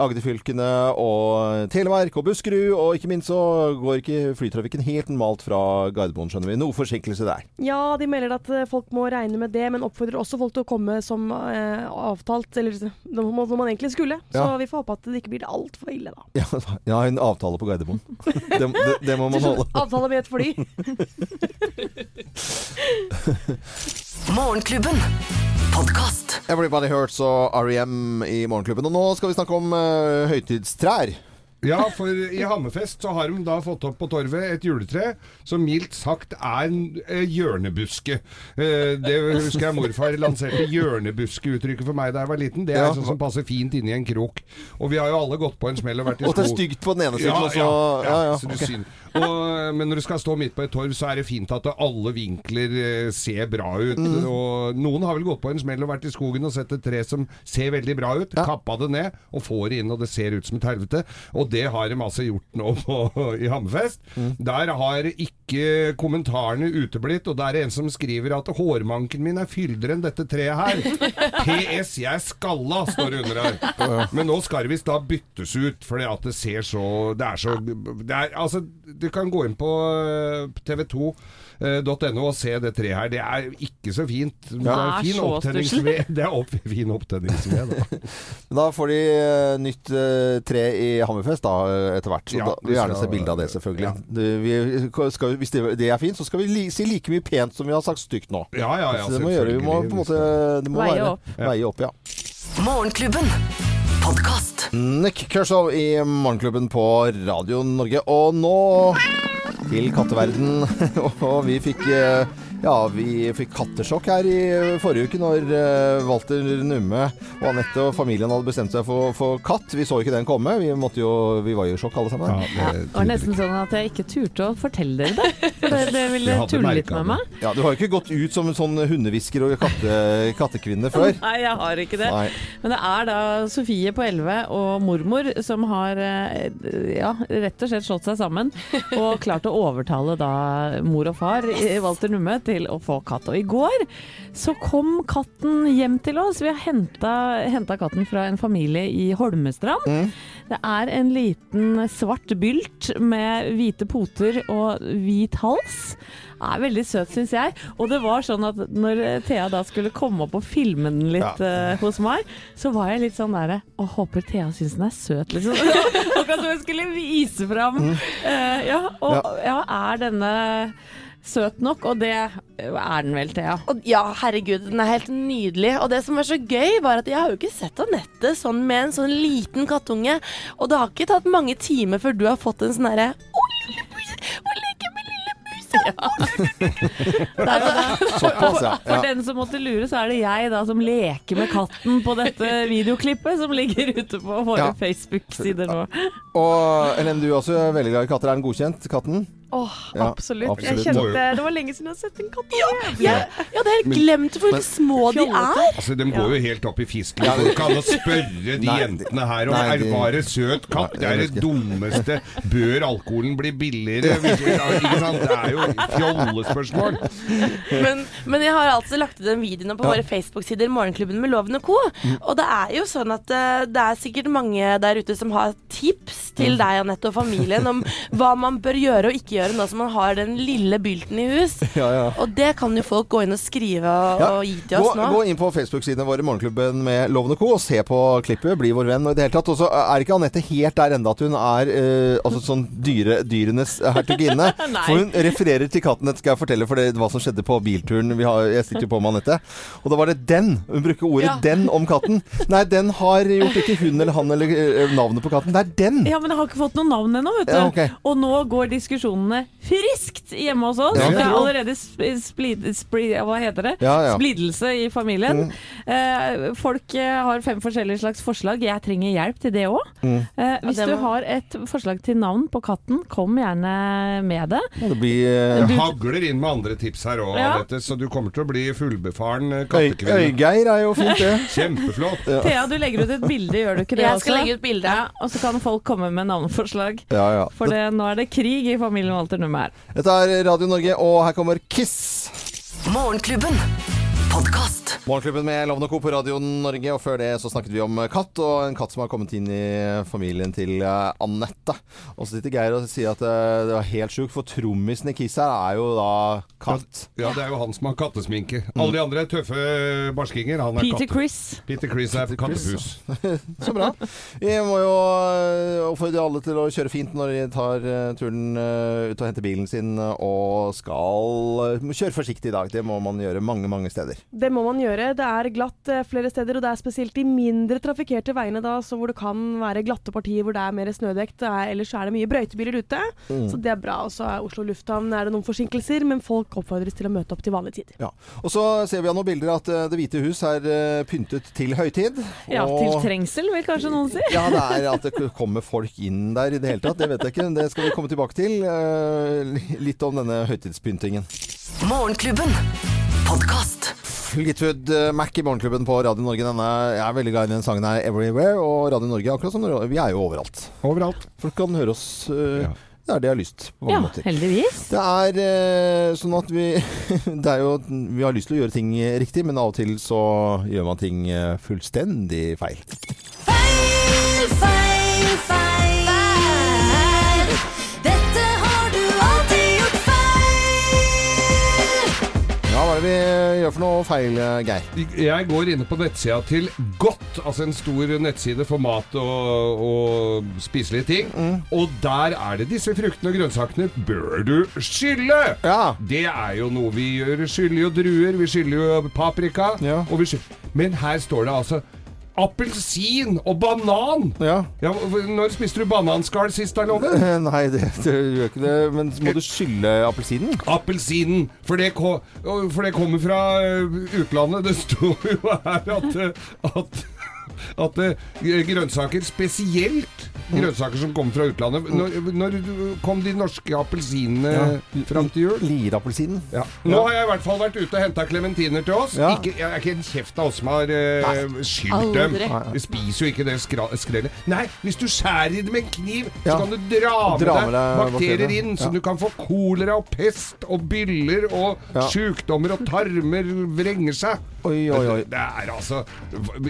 Agderfylkene og Telemark og Buskerud. Og ikke minst så går ikke flytrafikken helt normalt fra Gardermoen, skjønner vi. Noe forsinkelse der. Ja, de melder at folk må regne med det, men oppfordrer også folk til å komme som eh, avtalt, eller når man, man egentlig skulle. Så Ja. vi får håpe at det ikke blir altfor ille, da. Ja, jeg har en avtale på Gardermoen. Det, det, det må man holde. Avtale med et fly. Morgenklubben. Podcast. Everybody Hurts og R.E.M. i Morgenklubben. Og nå skal vi snakke om uh, høytidstrær. Ja, for i Hammerfest så har de da fått opp på torvet et juletre som mildt sagt er en eh, hjørnebuske. Eh, det husker jeg morfar lanserte hjørnebuskeuttrykket for meg da jeg var liten. Det er Ja. sånn som passer fint inni en krok. Og vi har jo alle gått på en smell og vært i Og det er stygt på den ene siden, Ja, og ja, ja, så du ok. og, men når du skal stå midt på et torv, så er det fint at alle vinkler eh, ser bra ut. Mm. Og noen har vel gått på en smell og vært i skogen og sett et tre som ser veldig bra ut. Kappa det ned og får det inn, og det ser ut som et helvete. Og det har de altså gjort nå på, i Hammerfest. Mm. Der har ikke kommentarene uteblitt, og der er det en som skriver at hårmanken min er fyldigere enn dette treet her. PS, jeg er skalla, står det under her. Men nå skal det visst da byttes ut, fordi at det ser så Det er så det er, Altså, du kan gå inn på tv2.no og se det treet her. Det er ikke så fint. Det er fin Det er opptenningsved. Det er opp, fin opptenningsved. Da. Da får de eh, nytt eh, tre i Hammerfest da, eh, etter hvert. Så Ja, da vi gjerne se bilde av det, selvfølgelig. Det, vi skal, hvis det, det er fint, så skal vi li, si like mye pent som vi har sagt stygt nå. Ja, ja, ja, så det må gjøre, vi må på en måte det må Veie være, opp. Veie opp, ja. Morgenklubben. Podcast. Nick Kershaw i Morgenklubben på Radio Norge. Og nå til katteverden. Og vi fikk eh, Ja, vi fikk kattesjokk her i forrige uke når eh, Walter Numme og Anette og familien hadde bestemt seg for, for katt. Vi så ikke den komme. Vi, måtte jo, vi var jo i sjokk alle sammen. Det var nesten sånn at jeg ikke turte å fortelle dere det. For det, det ville tulle litt med meg. Ja, Du har jo ikke gått ut som en sånn hundehvisker og katte, kattekvinne før. Nei, jeg har ikke det. Nei. Men det er da Sofie på 11 og mormor som har eh, ja, rett og slett slått seg sammen og klart å overtale da mor og far i Walter Numme til å få katt. Og i går så kom katten hjem til oss. Vi har henta katten fra en familie i Holmestrand. Det er en liten svart bylt med hvite poter og hvit hals. Er veldig søt, syns jeg. Og det var sånn at når Thea da skulle komme opp og filme den litt eh, hos meg, så var jeg litt sånn derre Å, håper Thea syns den er søt, liksom. Akkurat som jeg skulle vise fram. Uh, ja, og ja, er denne søt nok? Og det er den vel, Thea. Og ja, herregud, den er helt nydelig. Og det som var så gøy, var at jeg har jo ikke sett Anette sånn med en sånn liten kattunge. Og det har ikke tatt mange timer før du har fått en sånn herre Å, lille mus! Å, leke med lille musa! Såpass, ja. For den som måtte lure, så er det jeg da som leker med katten på dette videoklippet som ligger ute på våre Ja. Facebook-sider nå. Og Ellen, du er også veldig glad i katter. Er den godkjent, katten? Åh, Ja, absolutt. absolutt. Jeg kjente, det var lenge siden jeg har sett en katt. Ja, det hadde helt Men- glemt hvor Men- små de er. Altså, De går jo helt opp i fisken. Du Det går ikke an å spørre de Nei, jentene her om nei, er de- bare søt katt. Det er det dummeste. Bør alkoholen bli billigere? Ikke sant? Det er jo fjollespørsmål. Men, men jeg har altså lagt ut den videoen på Ja. våre Facebook-sider, Morgenklubben med Loven og Co. Og det er jo sånn at eh, det er sikkert mange der ute som har tips til Mm. deg, Anette, og familien om hva man bør gjøre og ikke gjøre nå som man har den lille bylten i hus. Ja, ja. Og det kan jo folk gå inn og skrive og, Ja, og gi til oss gå, nå. gå inn på Facebook-sidene våre, Morgenklubben med Loven og Co. og se på klippet. Bli vår venn. Og i det hele tatt. også er ikke Anette helt der enda at hun er eh, altså sånn dyre, dyrenes hertuginne. For hun refererer til katten, dette skal jeg fortelle for det hva som skjedde på bilturen. Vi har, jeg sitter jo på med Anette. Og da var det den. Hun bruker ordet Ja. 'den' om katten. Nei, den har gjort ikke hun eller han eller eh, navnet på katten. Det er den. Ja, men jeg har ikke fått noe navn ennå, vet du. Ja, okay. Og nå går diskusjonene friskt hjemme hos oss. Ja, det er allerede splid, splid, hva heter det? Ja, ja. splidelse i familien. Mm. Eh, folk eh, har fem forskjellige slags forslag. Jeg trenger hjelp til det òg. Mm. Eh, hvis du har et forslag til navn på katten, kom gjerne med det. Ja, Det blir eh, Det hagler inn med andre tips her òg, Ja. Så du kommer til å bli fullbefaren Øy, kattekvinne. Øygeir er jo fint, det. Kjempeflott. Thea, du legger ut et bilde, gjør du ikke det Jeg også? skal legge ut bilde. Ja, og så kan folk komme med navneforslag. Ja, ja. For det, nå er det krig i familien Walter Numme her. Dette er Radio Norge, og her kommer Kiss. Morgenklubben. Podkast. Morgenklubben med Lovende Co. på Radio Norge, og før det så snakket vi om katt, og en katt som har kommet inn i familien til eh, Anette. Og så sitter Geir og sier at eh, det var helt sjukt, for trommisen i Kiss her er jo da katt. Ja, det er jo han som har kattesminke. Alle de andre er tøffe barskinger. Han er Peter katte. Chris. Peter Chris er kattepus. Så bra. Vi må jo eh, oppfordre alle til å kjøre fint når de tar turen ut og henter bilen sin, og skal kjøre forsiktig i dag. Det må man gjøre mange, mange steder. Det må man gjøre. Det er glatt eh, flere steder, og det er spesielt de mindre trafikkerte veiene da, så hvor det kan være glatte partier hvor det er mer snødekt. Det er- Ellers er det mye brøytebiler ute, Mm. så det er bra. Og så er Oslo lufthavn er det noen forsinkelser, men folk oppfordres til å møte opp til vanlig tid. Ja. Og så ser vi av noen bilder at eh, Det hvite hus er eh, pyntet til høytid. Ja, og- til trengsel, vil kanskje noen si. Ja, det er at det kommer folk inn der i det hele tatt. Det vet jeg ikke. Det skal vi komme tilbake til. Litt om denne høytidspyntingen. Morgenklubben. Podkast. Fleetwood eh, Mac i Morgenklubben på Radio Norge. Denne, jeg er veldig glad i den sangen her, 'Everywhere'. Og Radio Norge, akkurat som vi er jo overalt. Overalt. Folk kan høre oss eh, der de har lyst. På mange Ja, måter. heldigvis. Det er eh, sånn at vi Det er jo Vi har lyst til å gjøre ting riktig, men av og til så gjør man ting eh, fullstendig feil. Feil, feil, vi gjør for noe feil, eh, Geir? Jeg går inne på nettsida til Godt, altså en stor nettside for mat og, og spiselige ting. Mm. Og der er det disse fruktene og grønnsakene bør du skylle! Det er jo noe vi gjør. Skyller jo druer, vi skyller jo paprika. Og vi skyller. Men her står det altså appelsin og banan! Ja. Når spiste du bananskall sist, da, Loven? Eh, Nei, det, det gjør ikke det. Men må du skylle appelsinen? Appelsinen. For det, ko, for det kommer fra utlandet. Det står jo her at, at at grønnsaker, spesielt grønnsaker som kommer fra utlandet Når, når kom de norske appelsinene fram til jul? Lierappelsinen. Ja. Nå har jeg i hvert fall vært ute og henta klementiner til oss. Ja. Ikke, jeg er ikke en kjeft av oss som har uh, skylt dem. Vi spiser jo ikke det skrellet. Nei, hvis du skjærer i det med en kniv, Ja. så kan du dra med Dra deg med deg bakterier bakterier. inn, så Ja. du kan få kolera og pest og byller og Ja. sjukdommer og tarmer vrenger seg. Oi, oi, oi. Det er altså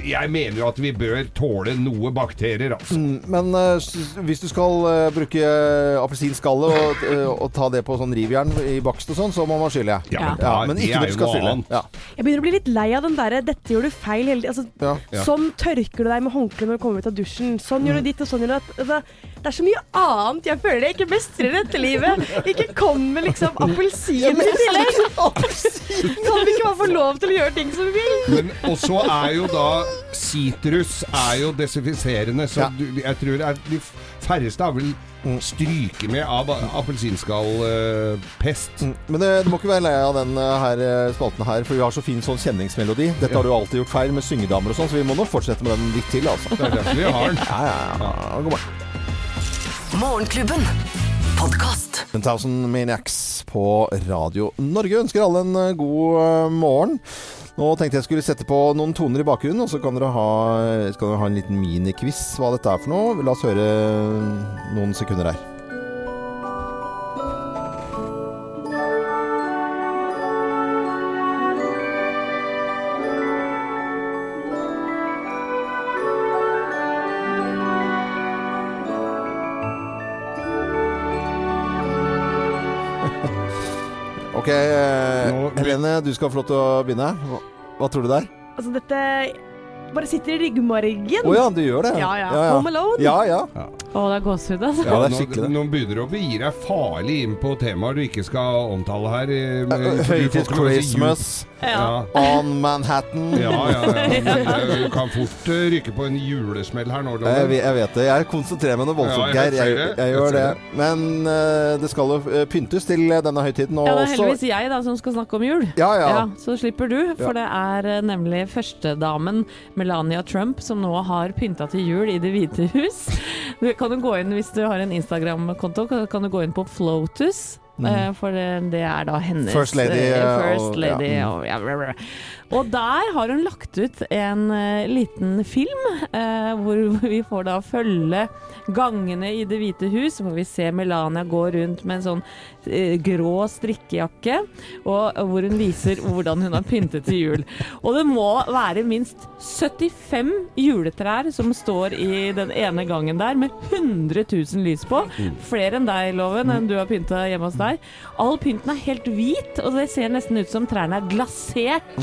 Jeg mener jo at vi bør tåle noe bakterier, altså. Mm, Men uh, hvis du skal uh, bruke uh, appelsinskallet og, uh, og ta det på sånn rivjern i bakst og sånn, så må man skylle. Ja, men ja, men ikke når du skal skylle. Ja. Jeg begynner å bli litt lei av den derre 'dette gjør du feil' hele tiden. Altså, Ja. Sånn tørker du deg med håndkle når du kommer ut av dusjen. Sånn gjør du ditt, og sånn gjør du det. Altså, det er så mye annet jeg føler jeg ikke mestrer i dette livet. Ikke kom med liksom appelsiner i tillegg. Kan vi ikke bare få lov til å gjøre ting som vi vil? Men og så er jo da sitrus er jo desinfiserende, så Ja. du, jeg tror er, de færreste har vel stryket med av appelsinskallpest. Mm, Men uh, du må ikke være lei av den uh, her eh, spalten her, for vi har så fin sånn kjenningsmelodi. Dette har du alltid gjort feil med syngedamer og sånn, så vi må nok fortsette med den litt til, altså. Det er derfor vi har den. Ja, ja, ja. God morgen. Morgenklubben. Podkast. 1000 Maniacs på Radio Norge. Ønsker alle en eh, god eh, morgen. Nå tenkte jeg skulle sette på noen toner i bakgrunnen, og så kan dere ha, skal dere ha en liten miniquiz hva dette er for noe. La oss høre noen sekunder her. Ok, eh, Helene, du skal få lov til å begynne. Hva, hva tror du det er? Altså, dette bare sitter i ryggmargen. Å ja, du gjør det? Ja, ja. Home Alone. Ja, ja. Å, det er gåsehud, altså. Ja, det er skikkelig Nå, nå begynner du å begi deg farlig inn på temaer du ikke skal omtale her. eh, Eh, Høytids Christmas Ja. on Manhattan. Ja, ja, ja. Du kan fort rykke ryke på en julesmell her nå. Jeg, jeg vet det. Jeg konsentrerer meg noe voldsomt, Ja, jeg Geir. Jeg, jeg, Jeg gjør det. Men uh, det skal jo eh, pyntes til eh, denne høytiden. Og Ja, det er heldigvis jeg da som skal snakke om jul. Ja, ja. så slipper du. For det er eh, nemlig førstedamen Melania Trump som nå har pynta til jul i Det hvite hus. Du kan jo gå inn Hvis du har en Instagram-konto, kan du gå inn på Flotus. Mm. For det, det er da hennes First lady, eh, First og- lady ja. og, ja, bla. og der har hun lagt ut en eh, liten film eh, hvor vi får da følge gangene i Det hvite hus, hvor vi ser Melania gå rundt med en sånn grå strikkejakke, og hvor hun viser hvordan hun har pyntet til jul. Og det må være minst 75 juletrær som står i den ene gangen der, med 100 000 lys på. Flere enn deg, Loven, enn du har pynta hjemme hos deg. All pynten er helt hvit, og det ser nesten ut som trærne er glasert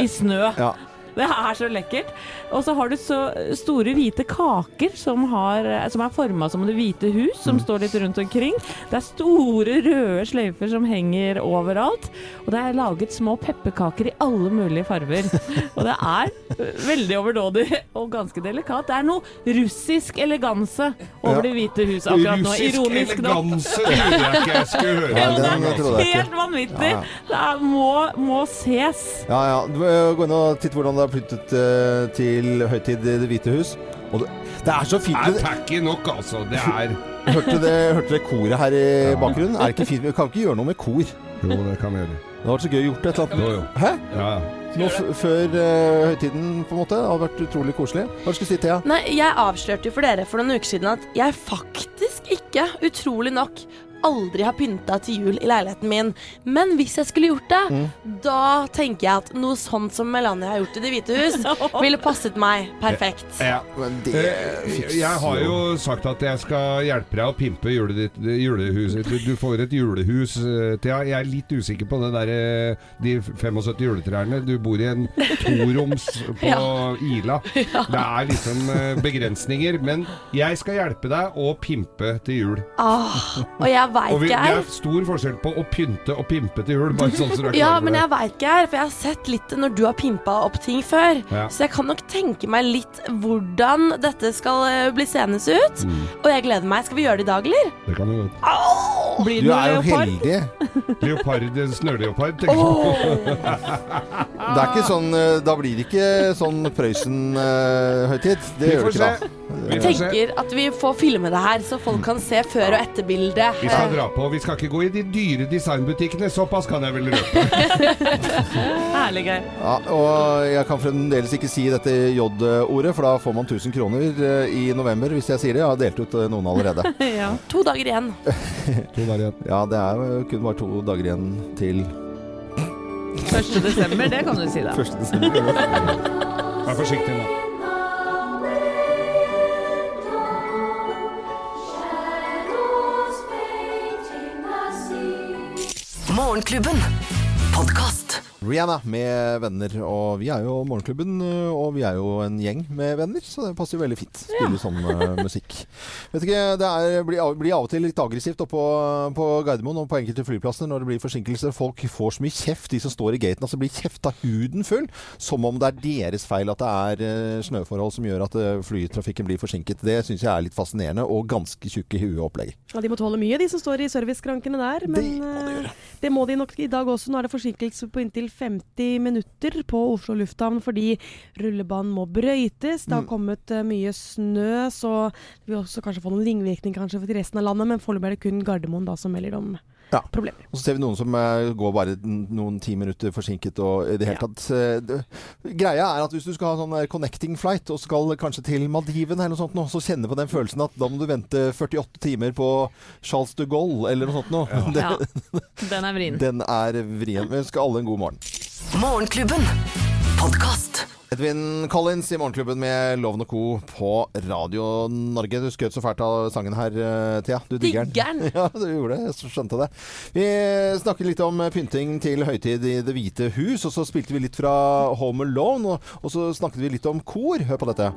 i snø. Ja. Det er så lekkert. Og så har du så store hvite kaker som, har, som er forma som Det hvite hus, som står litt rundt omkring. Det er store røde sløyfer som henger overalt. Og det er laget små pepperkaker i alle mulige farger. Og det er veldig overdådig og ganske delikat. Det er noe russisk eleganse over Ja. Det hvite hus akkurat nå. Russisk Ironisk nok. eleganse Det jeg skulle høre. Ja, den jeg ikke. Helt vanvittig! Ja, Det er, må, må ses. Ja, ja. Du, eh, Gå inn og titt hvordan det er flyttet uh, til høytid i Det hvite hus. Og det, det er så fint. Det er tacky nok, altså. Det er Hørte dere hørte koret her i bakgrunnen? Er det ikke fint? Vi kan ikke gjøre noe med kor. Jo, det kan vi gjøre. hadde vært så gøy å gjort et eller annet. Jo, jo. Hæ? Ja, ja. Nå f før uh, høytiden, på en måte. Det hadde vært utrolig koselig. Hva skulle du si, Thea? Nei, jeg avslørte jo for dere for noen uker siden at jeg faktisk ikke, utrolig nok, aldri har pynta til jul i leiligheten min. Men hvis jeg skulle gjort det, da tenker jeg at noe sånt som Melania har gjort i Det hvite hus, ville passet meg perfekt. Ja. Men det Eh, fikser Jeg har jo sagt at jeg skal hjelpe deg å pimpe ditt, julehuset. Du, du får et julehus. eh, Thea. Jeg er litt usikker på det der, eh, de 75 juletrærne. Du bor i en toroms på Ja. Ila. Det er liksom begrensninger. Men jeg skal hjelpe deg å pimpe til jul. Ah, og jeg veit Og vi, ikke det er stor forskjell på å pynte og pimpe til jul. Bare sånn så du er Ja, men jeg veit ikke her, for jeg har sett litt når du har pimpa opp ting før. Ja. Så jeg kan nok tenke meg litt hvordan dette skal eh, bli seende ut. Mm. Og jeg gleder meg. Skal vi gjøre det i dag, eller? Det kan du godt. Blir Du er jo heldig. Leopard, snøleopard, tenker jeg på. Det er ikke sånn eh, Da blir det ikke sånn Prøysen-høytid. Det Vi gjør det ikke se. da. Vi Jeg tenker at vi får filme det her, så folk kan se før- og etterbildet. Vi skal dra på. Vi skal ikke gå i de dyre designbutikkene. Såpass kan jeg vel røpe. Herlig gøy. Ja, og jeg kan fremdeles ikke si dette J-ordet, for da får man 1000 kroner eh, i november hvis jeg sier det. Jeg har delt ut eh, noen allerede. ja. To dager igjen. Ja, det er jo kun bare to dager igjen til 1. desember, det kan du si, da. 1. desember. Vær forsiktig nå. Morgenklubben. Rihanna med venner, og vi er jo Morgenklubben, eh, og vi er jo en gjeng med venner, så det passer jo veldig fint. Spille sånn uh, musikk. Vet ikke, Det er, blir, av, blir av og til litt aggressivt oppå på, på Gardermoen og på enkelte flyplasser når det blir forsinkelser. Folk får så mye kjeft, de som står i gaten. altså Blir kjefta huden full, som om det er deres feil at det er uh, snøforhold som gjør at uh, flytrafikken blir forsinket. Det syns jeg er litt fascinerende, og ganske tjukke i huet. Ja, de må tåle mye, de som står i serviceskrankene der. Men det må de. Det må de nok i dag også. Nå er det forsinkelse på inntil 50 minutter på Oslo lufthavn fordi rullebanen må brøytes. Det har Mm. kommet eh, mye snø, så det vil også kanskje få noen ringvirkninger kanskje for resten av landet. Men foreløpig er det kun Gardermoen da som melder om Ja. problemer. Og så ser vi noen som eh, går bare noen ti minutter forsinket og i det hele tatt eh, det, Greia er at hvis du skal ha sånn eh, connecting flight og skal kanskje til Maldivene eller noe sånt nå, så kjenner på den følelsen at da må du vente 48 timer på Charles de Gaulle eller noe sånt. Det- Ja. Den er vrien. Den er vrien. Vi ønsker alle en god morgen. Morgenklubben. Podkast. Edvin Collins i Morgenklubben med Loven og Co. på Radio Norge. Du skjøt så fælt av sangen her, eh, Thea. Du digger den. Ja, du gjorde det. Jeg skjønte det. Vi snakket litt om pynting til høytid i Det hvite hus, og så spilte vi litt fra Home Alone, og så snakket vi litt om kor. Hør på dette.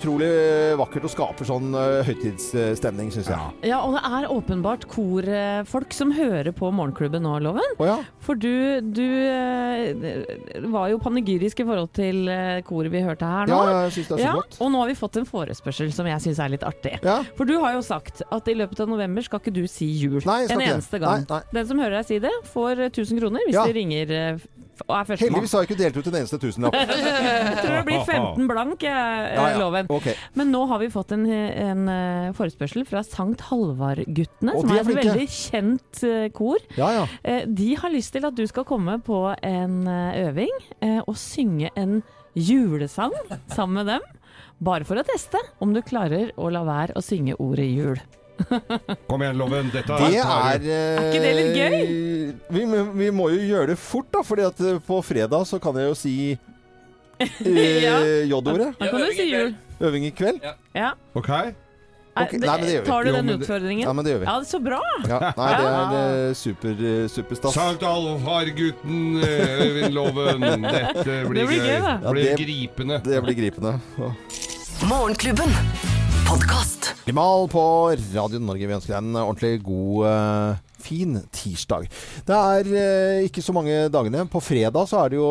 Utrolig vakkert å skape sånn uh, høytidsstemning, syns jeg. Ja, og det er åpenbart korfolk som hører på Morgenklubben nå, Loven. For du, du eh, var jo panegyrisk i forhold til eh, koret vi hørte her nå. Ja, jeg synes det er så Ja, godt. Og nå har vi fått en forespørsel som jeg syns er litt artig. For du har jo sagt at i løpet av november skal ikke du si jul Nei, en eneste gang. Nei, nei. Den som hører deg si det, får eh, 1000 kroner hvis Ja. de ringer eh, og er førstemann. Heldigvis har jeg ikke delt ut en eneste tusenlapp. Jeg tror det blir 15 blank, jeg, Ja, ja. loven. Okay. Men nå har vi fått en, en eh, forespørsel fra Sankt Halvard-guttene, som er er et veldig kjent eh, kor. Ja, ja. Eh, de har lyst til at du skal komme på en eh, øving eh, og synge en julesang sammen med dem. Bare for å teste om du klarer å la være å synge ordet jul. Kom igjen, Loven. Dette Det tar er. Er ikke det litt gøy? Vi, vi må jo gjøre det fort, da. fordi at eh, på fredag så kan jeg jo si eh, J-ordet. Da kan du si jul. Øving i kveld. Ja. Ok. Ok, nei, men det gjør vi. Tar du Jo, den men det- utfordringen? Ja, men det gjør vi. Ja, så bra! Ja, nei, det er eh, super, eh, superstas. Sankt Alvar-gutten eh, Øyvind Loven. Dette blir, Det blir gøy, da. Ja, blir det- gripende. Det blir gripende. Morgenklubben. Podkast. Limal på Radio Norge. Vi ønsker deg en ordentlig god, eh, fin tirsdag. Det er eh, ikke så mange dagene. På fredag så er det jo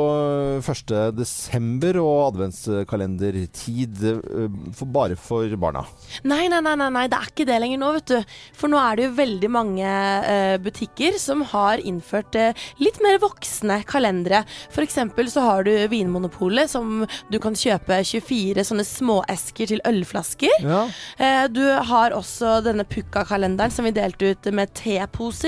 1. desember og adventskalendertid eh, for, bare for barna. Nei, nei, nei, nei, det er ikke det lenger nå, vet du. For nå er det jo veldig mange eh, butikker som har innført eh, litt mer voksne kalendere. Eksempel så har du Vinmonopolet, som du kan kjøpe 24 sånne småesker til ølflasker. Ja. Eh, du har også denne Pukka-kalenderen som vi delte ut med teposer.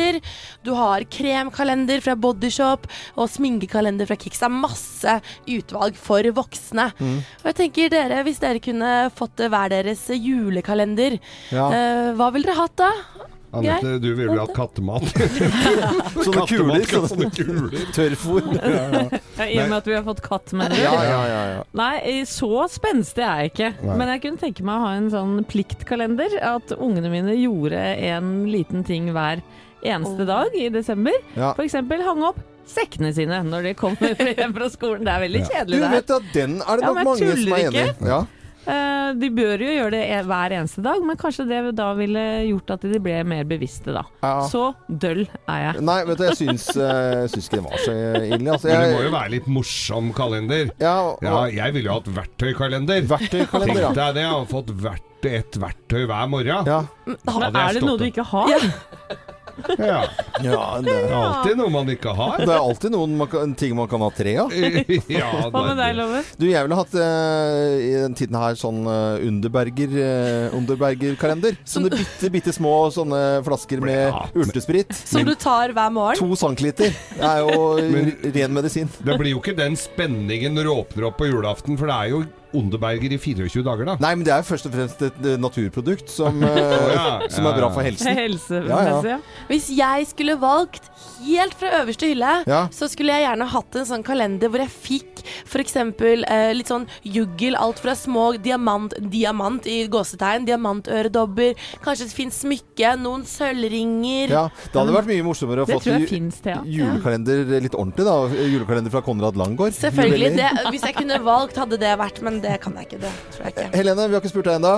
Du har kremkalender fra Bodyshop og sminkekalender fra Kix. Det er masse utvalg for voksne. Mm. Og jeg tenker dere, hvis dere kunne fått hver deres julekalender, Ja. uh, hva ville dere hatt da? Anette, du ville hatt kattemat. Sånne kuler. Sånne kuler. Tørrfôr. Ja, ja. Ja, I og med at vi har fått katt, med det. Ja, ja, ja, ja. Nei, så spenstig er jeg ikke. Nei. Men jeg kunne tenke meg å ha en sånn pliktkalender. At ungene mine gjorde en liten ting hver eneste dag i desember. Ja. Eksempel hang opp sekkene sine når de kommer hjem fra skolen. Det er veldig Du kjedelig, det vet at den er det Ja, nok mange som er enig i. Ja. Eh, De bør jo gjøre det e- hver eneste dag, men kanskje det da ville gjort at de ble mer bevisste, da. Ja. Så døll er jeg. Nei, vet du, jeg syns, uh, syns ikke det var så ille. Altså, Men det må jo være litt morsom kalender. Ja, Ja, jeg ville jo hatt verktøykalender. Verktøykalender, ja. Tenk deg det, jeg har fått verktøy et verktøy hver morgen. Ja. Men jeg er det noe du ikke har? Ja. Ja, det, Det er alltid noe man ikke har. det er alltid noen man kan, ting man kan ha tre av. ja, Hva med deg, Loven? Du, jeg ville hatt uh, i den tiden her sånn uh, Underberger uh, Underberger-kalender. Sånne bitte, bitte små sånne flasker med urtesprit. Som du tar hver morgen. To centiliter. Det er jo Men- ren medisin. Det blir jo ikke den spenningen når du åpner opp på julaften, for det er jo Onderberger i 24 dager, da. Nei, men det er jo først og fremst et eh, naturprodukt som, eh, Ja, som er bra for helsen. Helsemessig, ja. Hvis jeg skulle valgt helt fra øverste hylle, Ja. så skulle jeg gjerne hatt en sånn kalender hvor jeg fikk f.eks. Eh, litt sånn juggel. Alt fra små diamant, diamant i gåsetegn, diamantøredobber, kanskje et fint smykke, noen sølvringer. Ja, Det hadde vært mye morsommere å få det, julekalender litt ordentlig. da Julekalender fra Konrad Langgaard. Selvfølgelig. Det, hvis jeg kunne valgt, hadde det vært, men det kan jeg ikke. Det tror jeg ikke. Helene, vi har ikke spurt deg ennå.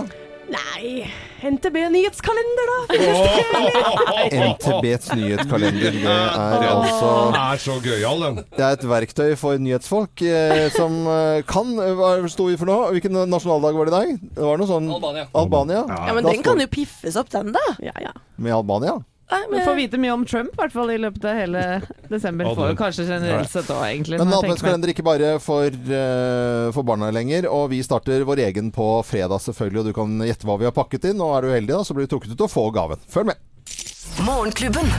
Nei, NTB nyhetskalender, da! NTBs nyhetskalender. Det er altså Den er så gøyal, den. Det er et verktøy for nyhetsfolk eh, som eh, kan Hva sto vi for nå? Hvilken nasjonaldag var det i dag? Det var noe sånn Albania. Albania. Ja, men den kan jo piffes opp, den, da. Ja, ja. Med Albania? Nei, Vi får vite mye om Trump, i hvert fall i løpet av hele desember. For kanskje generelt sett òg, egentlig. Men adventskalender ikke bare for, uh, for barna lenger. Og vi starter vår egen på fredag, selvfølgelig. Og du kan gjette hva vi har pakket inn. Og er du heldig, da, så blir du trukket ut og får gaven. Følg med. Morgenklubben.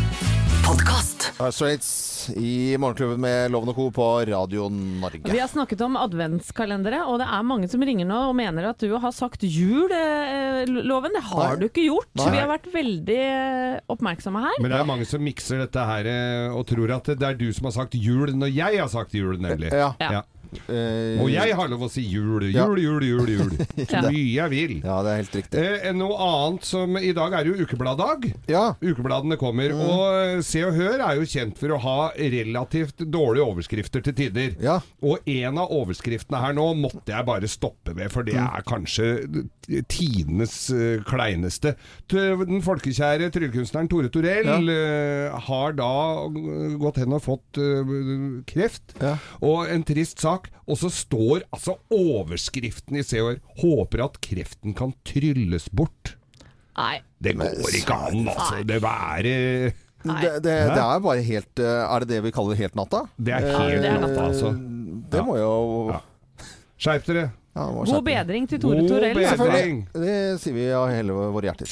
Podcast. Dire Straits i Morgenklubben med Loven og Co. på Radio Norge. Vi har snakket om adventskalendere, og det er mange som ringer nå og mener at du har sagt jul, eh, Loven. Det har Nei. du ikke gjort. Nei. Vi har vært veldig eh, oppmerksomme her. Men det er mange som mikser dette her eh, og tror at det er du som har sagt jul når jeg har sagt jul, nemlig. Ja. Ja. Eh, Og jeg har lov å si jul, jul, jul, jul, jul. Så mye jeg vil. Ja, det er helt riktig. Eh, noe annet som I dag er jo ukebladdag. Ja. Ukebladene kommer. Mm. Og eh, Se og Hør er jo kjent for å ha relativt dårlige overskrifter til tider. Ja. Og en av overskriftene her nå måtte jeg bare stoppe ved, for Mm. det er kanskje tidenes uh, kleineste. Den folkekjære tryllekunstneren Tore Torell uh, har da gått hen og fått uh, kreft. Ja. Og en trist sak. Og så står altså overskriften i Se og Hør 'Håper at kreften kan trylles bort'. Nei. Det går ikke an, altså. Det være Det, det, det er bare helt eh, Er det det vi kaller helt natta? Det er helt Eh, natta, altså. Det må jo Ja. Skjerp dere. Ja, God bedring til Tore God Torell. bedring. Selvfølgelig. Det sier vi av hele våre hjerter.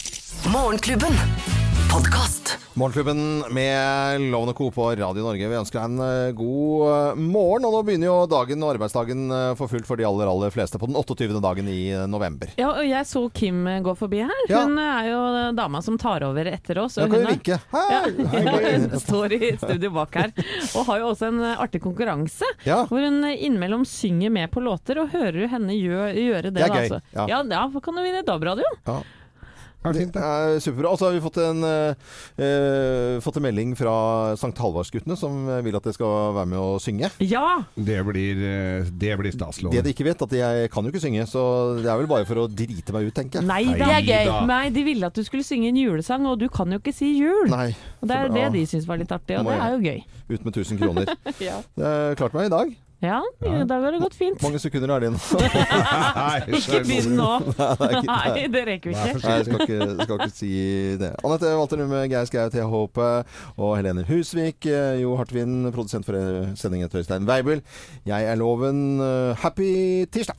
Morgenklubben. Podkast. Morgenklubben med Lovende Co. på Radio Norge. Vi ønsker deg en eh, god morgen. Og nå begynner jo dagen og arbeidsdagen eh, for fullt for de aller, aller fleste på den 28. dagen i eh, november. Ja, og jeg så Kim gå forbi her. Ja. Hun er jo dama som tar over etter oss. Og kan hun er-. Ja, Hei! Hei, hun står i studio bak her. Og har jo også en artig konkurranse. Ja. Hvor hun innimellom synger med på låter, og hører du henne gjøre, gjøre det. Det er da, gøy, altså. ja. Ja, da kan du vinne DAB-radio. Ja. Ja, Det fint, det. er superbra. Og så har vi fått en, eh, eh, fått en melding fra Sankt Halvardsguttene som vil at jeg skal være med å synge. Ja! Det blir, eh, det blir stas, Det de ikke vet, at jeg kan jo ikke synge, så det er vel bare for å drite meg ut, tenker jeg. Nei da. Det er gøy. Nei, de ville at du skulle synge en julesang, og du kan jo ikke si jul. Nei. Og det er det de syns var litt artig, og Må det er jo gøy. Ut med 1000 kroner. Ja, Det klarte klart meg i dag. Ja ja, da går det godt fint. Hvor mange sekunder er det igjen? Nei, Ikke begynn nå. Nei, det er Nei, det rekker vi ikke. Nei, jeg skal ikke, skal ikke si det. Anette Walter Numme, Geir Skau, Thea Håpe og Helene Husvik. eh, Jo Hartvin, produsent for sendingen Tøystein Weibel. Jeg er Loven. eh, Happy tirsdag!